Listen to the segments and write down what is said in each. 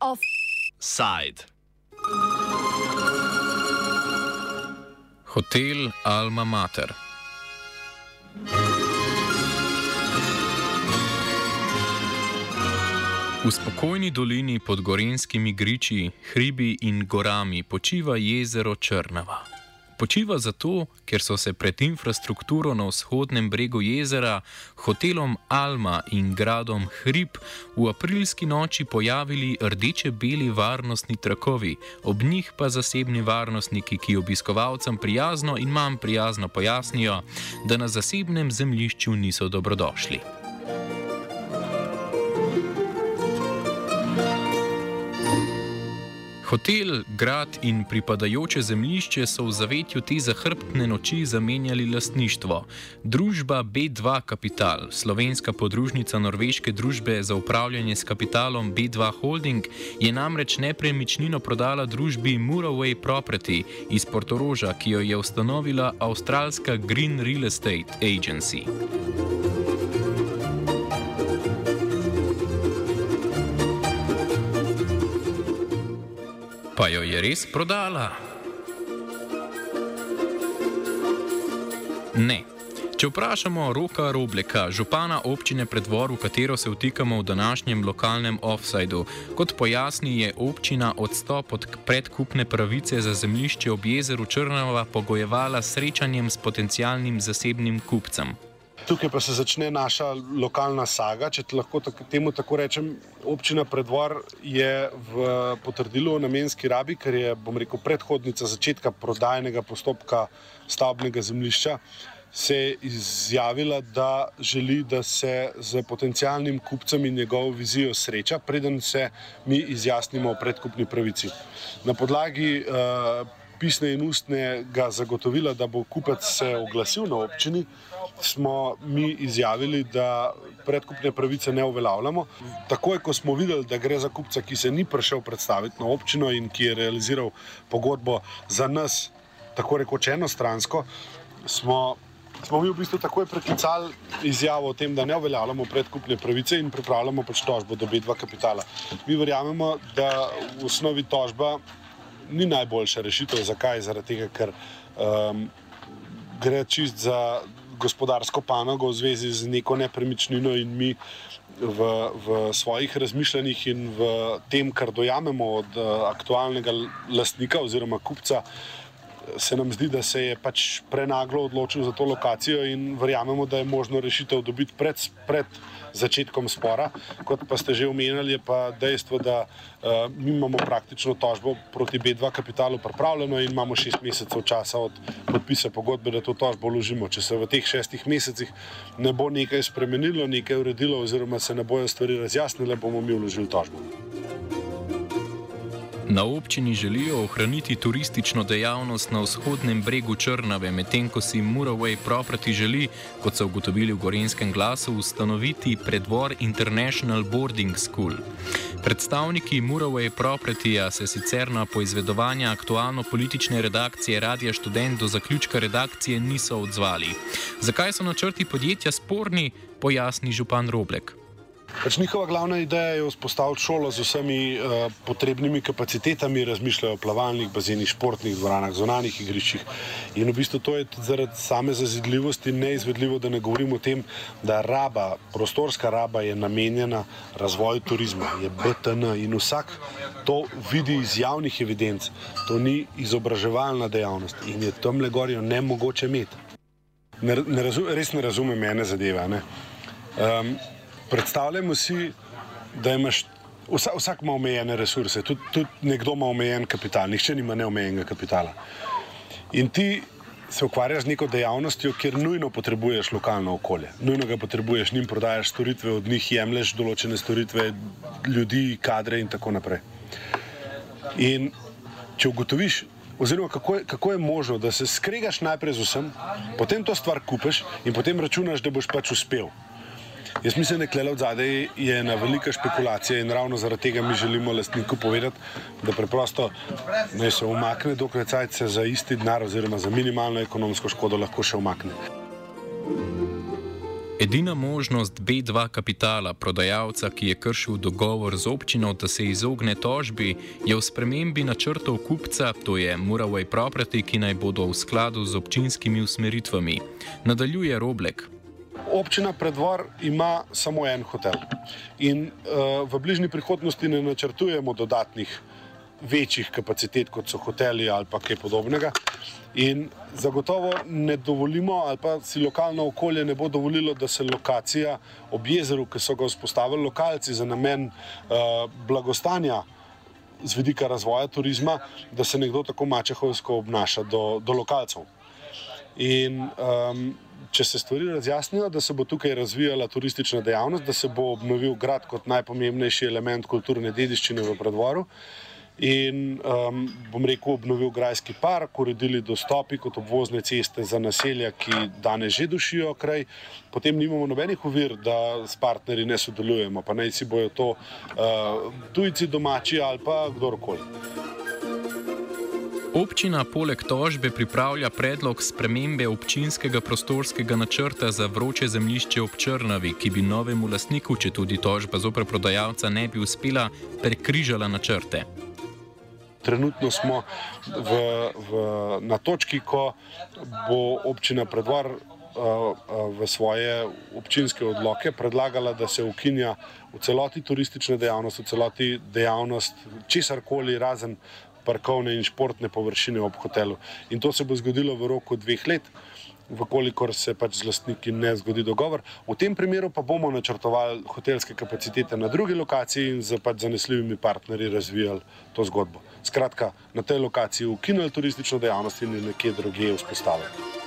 Offside. Hotel Alma Mater. V spokojni dolini pod gorenskimi griči, hribi in gorami počiva jezero Črnava. Počiva zato, ker so se pred infrastrukturo na vzhodnem bregu jezera, hotelom Alma in gradom Hrib v aprilski noči pojavili rdeče-beli varnostni trakovi, ob njih pa zasebni varnostniki, ki obiskovalcem prijazno in manj prijazno pojasnijo, da na zasebnem zemljišču niso dobrodošli. Hotel, grad in pripadajoče zemljišče so v zavetju te zahrbtne noči zamenjali lastništvo. Družba B2 Capital, slovenska podružnica norveške družbe za upravljanje s kapitalom B2 Holding, je namreč nepremičnino prodala družbi Muraway Property iz Portoroža, ki jo je ustanovila avstralska Green Real Estate Agency. Pa jo je res prodala? Ne. Če vprašamo Roka Robleka, župana občine Predvor, v katero se vtikamo v današnjem lokalnem offsajdu, kot pojasni, je občina odstop od predkupne pravice za zemljišče ob jezeru Črnava pogojevala s srečanjem s potencialnim zasebnim kupcem. Tukaj pa se začne naša lokalna saga, če lahko temu tako rečem. Občina Predvor je v potrdilu o namenski rabi, ker je, bom rekel, predhodnica začetka prodajnega postopka stavbnega zemljišča, se je izjavila, da želi, da se z potencijalnim kupcem in njegovo vizijo sreča, preden se mi izjasnimo o predkupni pravici. Na podlagi uh, pisne in ustnega zagotovila, da bo kupec se oglasil na občini, smo mi izjavili, da predkupne pravice ne uveljavljamo. Takoj, ko smo videli, da gre za kupca, ki se ni prišel predstaviti na občino in ki je realiziral pogodbo za nas, tako rekoč enostransko, smo, smo mi v bistvu takoj preklicali izjavo o tem, da ne uveljavljamo predkupne pravice in pripravljamo pač tožbo do B2 kapitala. Mi verjamemo, da v osnovi tožba ni najboljša rešitev. Zakaj? Zaradi tega, ker um, gre čist za gospodarsko panogo v zvezi z neko nepremičnino in mi v, v svojih razmišljanjih in v tem, kar dojamemo od uh, aktualnega lastnika oziroma kupca, se nam zdi, da se je pač prenaglo odločil za to lokacijo in verjamemo, da je možno rešitev dobiti pred. pred začetkom spora. Kot pa ste že omenjali, je pa dejstvo, da uh, mi imamo praktično tožbo proti B2 kapitalu pripravljeno in imamo šest mesecev časa od podpisa pogodbe, da to tožbo vložimo. Če se v teh šestih mesecih ne bo nekaj spremenilo, nekaj uredilo oziroma se ne bojo stvari razjasnile, bomo mi vložili tožbo. Na občini želijo ohraniti turistično dejavnost na vzhodnem bregu Črnave, medtem ko si Muraway Property želi, kot so ugotovili v Gorenskem glasu, ustanoviti predvor International Boarding School. Predstavniki Muraway Propertyja se sicer na poizvedovanje aktualno-politične redakcije Radia Student do zaključka redakcije niso odzvali. Zakaj so načrti podjetja sporni, pojasni župan Roblek. Pač njihova glavna ideja je vzpostaviti šolo z vsemi uh, potrebnimi kapacitetami, razmišljajo o plavalnih bazenih, športnih dvoranah, zonanih igriščih. In v bistvu to je zaradi same zazidljivosti neizvedljivo, da ne govorim o tem, da raba, prostorska raba je namenjena razvoju turizma, je BTN in vsak to vidi iz javnih evidenc. To ni izobraževalna dejavnost in je tam le gorijo ne mogoče imeti. Ne, ne razum, res ne razumem ene zadeve. Ne? Um, Predstavljamo si, da imaš vsak, vsak ima omejene resurse, tudi, tudi nekdo ima omejen kapital, nihče nima neomejenega kapitala. In ti se ukvarjaš z neko dejavnostjo, kjer nujno potrebuješ lokalno okolje, nujno ga potrebuješ, njim prodajaš storitve, od njih jemliš določene storitve, ljudi, kadre in tako naprej. In če ugotoviš, oziroma kako je, kako je možno, da se skregaš najprej z vsem, potem to stvar kupeš in potem računaš, da boš pač uspel. Jaz mislim, da je od zadaj ena velika špekulacija in ravno zaradi tega mi želimo lastniku povedati, da preprosto naj se umakne, dokler cajt se za isti denar oziroma za minimalno ekonomsko škodo lahko še umakne. Edina možnost B2 kapitala, prodajalca, ki je kršil dogovor z občino, da se izogne tožbi, je v spremembi načrtov kupca, to je Muraway Property, ki naj bodo v skladu z občinskimi usmeritvami. Nadaljuje Roblek. Občina Predvor ima samo en hotel in uh, v bližnji prihodnosti ne načrtujemo dodatnih večjih kapacitet, kot so hoteli ali pa kaj podobnega. In zagotovo ne dovolimo, ali pa si lokalno okolje ne bo dovolilo, da se lokacija ob jezeru, ki so ga vzpostavili lokalci za namen uh, blagostanja z vidika razvoja turizma, da se nekdo tako mačehovsko obnaša do, do lokalcev. In um, če se stvari razjasnijo, da se bo tukaj razvijala turistična dejavnost, da se bo obnovil grad kot najpomembnejši element kulturne dediščine v predvoru. In um, bom rekel, obnovil Grajski park, uredili dostopi kot obvozne ceste za naselja, ki danes že dušijo kraj. Potem nimamo nobenih ovir, da s partnerji ne sodelujemo, pa naj si bojo to uh, tujci, domači ali pa kdorkoli. Občina poleg tožbe pripravlja predlog spremembe občinskega prostorskega načrta za vroče zemljišče ob Črnavi, ki bi novemu lastniku, če tudi tožba zoper prodajalca ne bi uspela, prekrižala načrte. Trenutno smo v, v, na točki, ko bo občina predvar uh, uh, v svoje občinske odloke predlagala, da se ukinja v celoti turistična dejavnost, v celoti dejavnost česarkoli razen parkovne in športne površine ob hotelu. In to se bo zgodilo v roku dveh let, vkolikor se pač z lastniki ne zgodi dogovor. V tem primeru pa bomo načrtovali hotelske kapacitete na drugi lokaciji in z pač zanesljivimi partnerji razvijali to zgodbo. Skratka, na tej lokaciji ukinili turistično dejavnost in nekje drugje vzpostavili.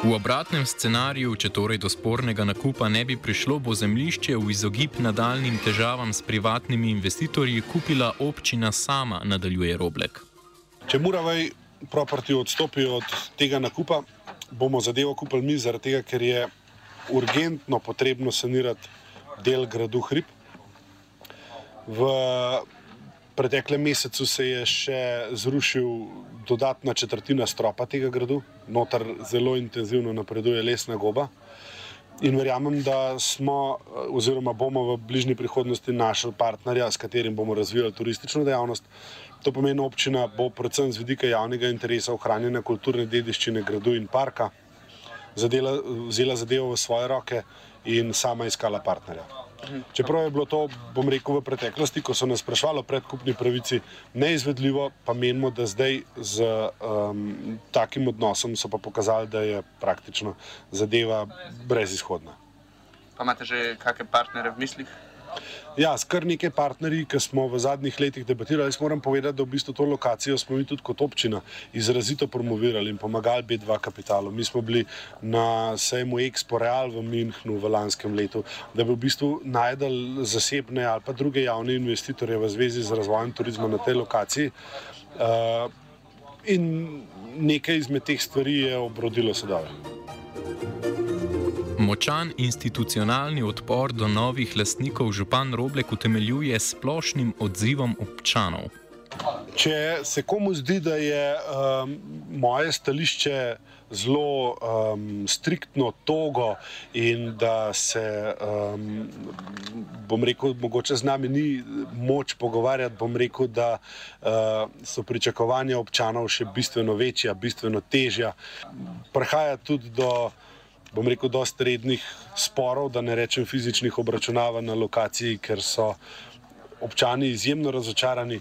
V obratnem scenariju, če torej do spornega nakupa ne bi prišlo, bo zemljišče v izogib nadaljnim težavam s privatnimi investitorji kupila občina sama, nadaljuje Roblek. Če Muravaj property odstopi od tega nakupa, bomo zadevo kupili mi, zaradi tega, ker je urgentno potrebno sanirati del gradu Hrib. V preteklem mesecu se je še zrušil dodatna četrtina stropa tega gradu, notar zelo intenzivno napreduje lesna goba. In verjamem, da smo, oziroma bomo v bližnji prihodnosti našli partnerja, s katerim bomo razvijali turistično dejavnost. To pomeni, občina bo predvsem z vidika javnega interesa ohranjanja kulturne dediščine gradu in parka zadela, vzela zadevo v svoje roke in sama iskala partnerja. Čeprav je bilo to, bom rekel, v preteklosti, ko so nas sprašvali o predkupni pravici, neizvedljivo, pa menimo, da zdaj z um, takim odnosom so pa pokazali, da je praktično zadeva brezizhodna. Pa imate že kakšne partnere v mislih? Ja, skr nekaj partnerji, ki smo v zadnjih letih debatirali. Jaz moram povedati, da v bistvu to lokacijo smo mi tudi kot občina izrazito promovirali in pomagali B2 kapitalu. Mi smo bili na sejmu Expo Real v Münchnu v lanskem letu, da bi v bistvu najdel zasebne ali pa druge javne investitorje v zvezi z razvojem turizma na tej lokaciji. Uh, in nekaj izmed teh stvari je obrodilo sedaj. Močan institucionalni odpor do novih lastnikov župan Roblek utemeljuje s splošnim odzivom občanov. Če se komu zdi, da je um, moje stališče zelo um, striktno togo in da se, um, bom rekel, mogoče z nami ni moč pogovarjati, bom rekel, da uh, so pričakovanja občanov še bistveno večja, bistveno težja. Prihaja tudi do bom rekel, dosta rednih sporov, da ne rečem fizičnih obračunavanj na lokaciji, ker so občani izjemno razočarani,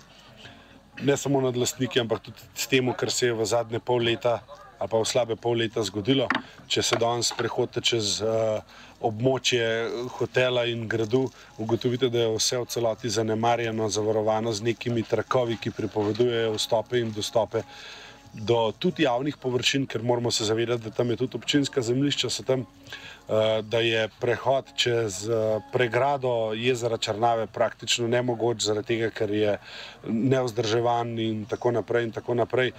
ne samo nad lastniki, ampak tudi s tem, kar se je v zadnje pol leta ali pa v slabe pol leta zgodilo. Če se danes prehodite čez uh, območje hotela in gradu, ugotovite, da je vse v celoti zanemarjeno, zavarovano z nekimi trakovi, ki pripovedujejo vstope in dostope do tudi javnih površin, ker moramo se zavedati, da tam je tudi občinska zemljišča, tam, eh, da je prehod čez eh, pregrado jezera Črnave praktično nemogoč, zaradi tega, ker je neozdrževan in tako naprej. In tako naprej.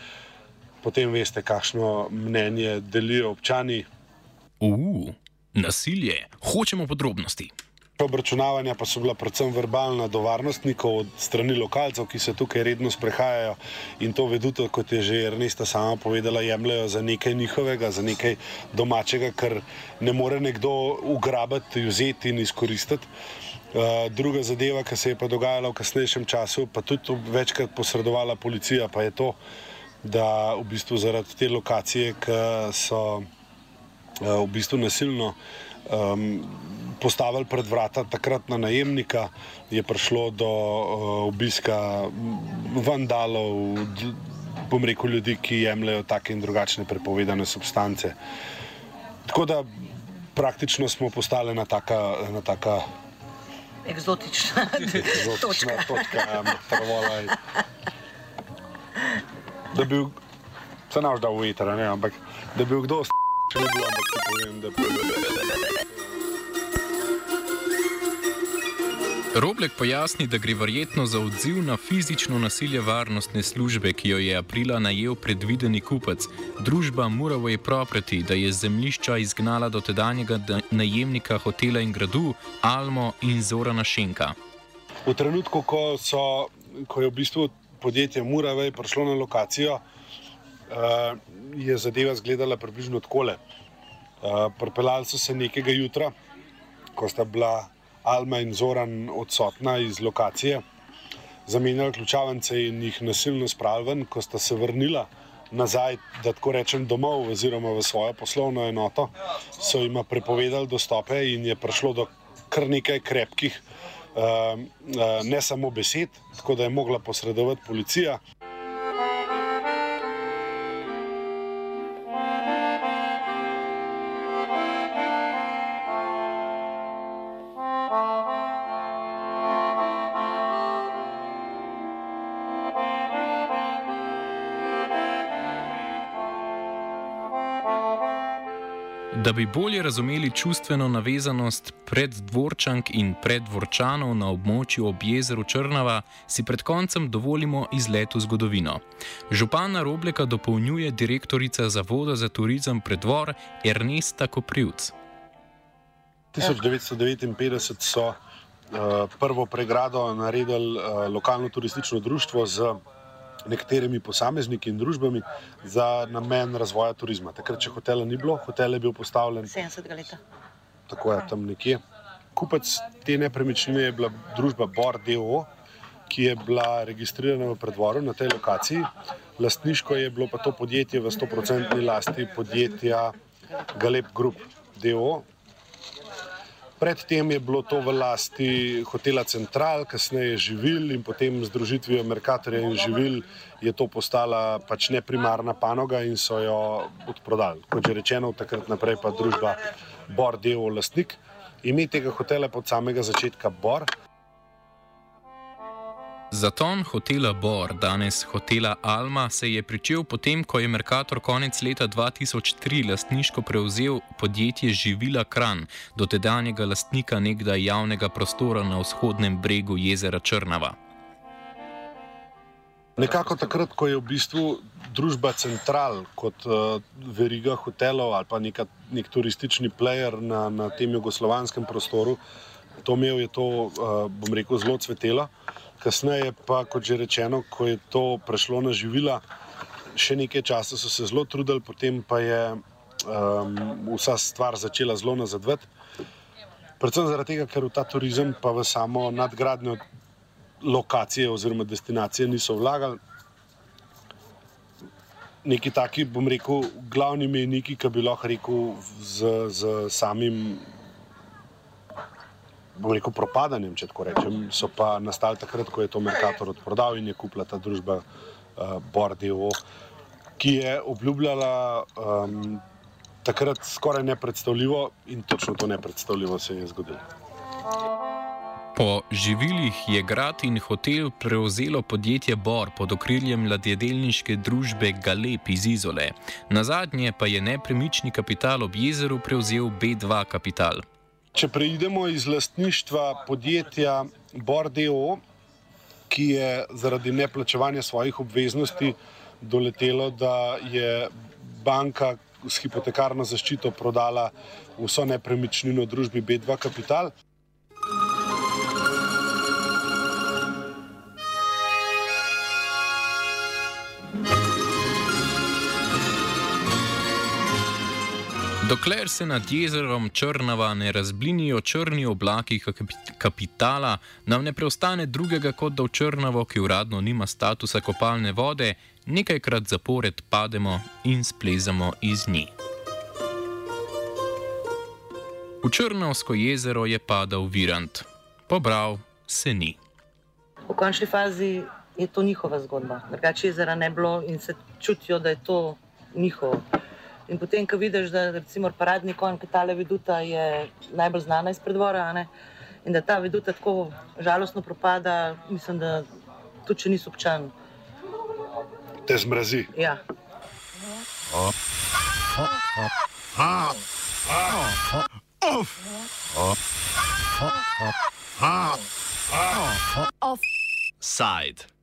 Potem veste, kakšno mnenje delijo občani. Uf, nasilje, hočemo podrobnosti. Obračunavanja pa so bila predvsem verbalna do varnostnikov od strani lokalcev, ki se tukaj redno sprehajajo in to veduto, kot je že Ernesta sama povedala, jemljajo za nekaj njihovega, za nekaj domačega, kar ne more nekdo ugrabiti, vzeti in izkoristiti. Uh, druga zadeva, ki se je pa dogajala v kasnejšem času, pa tudi večkrat posredovala policija, pa je to, da v bistvu zaradi te lokacije, ki so uh, v bistvu nasilno um, postavili pred vrata takratna najemnika, je prišlo do uh, obiska vandalov, bom rekel, ljudi, ki jemljajo take in drugačne prepovedane substance. Tako da praktično smo postali ena taka. Ena taka Eksotična, Eksotična točka, ja, trvolaj. Da bi bil, se naš da v veter, ampak da bi bil kdo tem, ampak ti povem, da bi bil. Roblek pojasni, da gre verjetno za odziv na fizično nasilje varnostne službe, ki jo je aprila najel predvideni kupec, družba Muraway Property, da je zemljišča izgnala dotedanjega najemnika hotela in gradu Almo in Zorana Šenka. V trenutku, ko, so, ko je v bistvu podjetje Muraway prišlo na lokacijo, je zadeva izgledala približno takole. Uh, Pripeljali so se nekega jutra, ko sta bila. Alma in Zoran odsotna iz lokacije, zamenjali ključavnice in jih nasilno spravili, ko sta se vrnila nazaj, da tako rečem, domov oziroma v svojo poslovno enoto, so jim prepovedali dostope in je prišlo do kar nekaj krepkih, uh, uh, ne samo besed, tako da je mogla posredovati policija. Da bi bolje razumeli čustveno navezanost preddvorčank in preddvorčanov na območju ob jezeru Črnava, si pred koncem dovolimo izlet v zgodovino. Župana Robleka dopolnjuje direktorica Zavoda za turizem Preddvor Ernesta Koprivc. 1959 so uh, prvo pregrado naredili uh, lokalno turistično društvo z nekaterimi posamezniki in družbami za namen razvoja turizma. Takrat, če hotela ni bilo, hotel je bil postavljen 70 let. Tako je tam nekje. Kupec te nepremičnine je bila družba Bordeaux, ki je bila registrirana v predvoru na tej lokaciji. Lastniško je bilo pa to podjetje v 100% lasti podjetja Galep Group DO, Predtem je bilo to v lasti hotela Central, kasneje živil in potem z združitvijo Merkatorja in živil je to postala pač ne primarna panoga in so jo odprodali. Kot že rečeno, takrat naprej pa družba Bor Devo lastnik. Ime tega hotela je pod samega začetka Bor. Zaton hotela Bor, danes hotela Alma, se je pričel potem, ko je Merkator konec leta 2003 lastniško prevzel podjetje Živila Kran, dotedanjega lastnika nekdaj javnega prostora na vzhodnem bregu jezera Črnava. Nekako takrat, ko je v bistvu družba Central kot uh, veriga hotelov ali pa neka, nek turistični player na, na tem jugoslovanskem prostoru, to imel je to, uh, bom rekel, zelo cvetelo. Kasneje pa, kot že rečeno, ko je to prešlo na živila, še nekaj časa so se zelo trudili, potem pa je um, vsa stvar začela zelo nazadvati. Predvsem zaradi tega, ker v ta turizem pa v samo nadgradnjo lokacije oziroma destinacije niso vlagali. Neki taki, bom rekel, glavni mejniki, ki bi lahko rekel z, z samim bom rekel, propadanjem, če tako rečem, so pa nastali takrat, ko je to Merkator odprodal in je kupila ta družba uh, Bordeaux, ki je obljubljala um, takrat skoraj nepredstavljivo in točno to nepredstavljivo se je zgodilo. Po živilih je grad in hotel prevzelo podjetje Bor pod okriljem ladjedelniške družbe Galep iz Izole. Na zadnje pa je nepremični kapital ob jezeru prevzel B2 kapital. Če preidemo iz lastništva podjetja Bordeaux, ki je zaradi neplačevanja svojih obveznosti doletelo, da je banka s hipotekarno zaščito prodala vso nepremičnino družbi B2 Capital. Dokler se nad jezerom Črnava ne razblinijo črni oblaki kapitala, nam ne preostane drugega kot da v Črnavo, ki uradno nima statusa kopalne vode, nekajkrat zapored pademo in splezamo iz nje. V Črnavsko jezero je padal Virant, pobral se ni. V končni fazi je to njihova zgodba. Drugače jezera ne bilo in se čutijo, da je to njihovo. In potem, ko vidiš, da recimo paradni konj, ki tale viduta je najbolj znana iz predvora, ne? in da ta viduta tako žalostno propada, mislim, da tudi če niso občani. Te zmrazi. Ja. Side.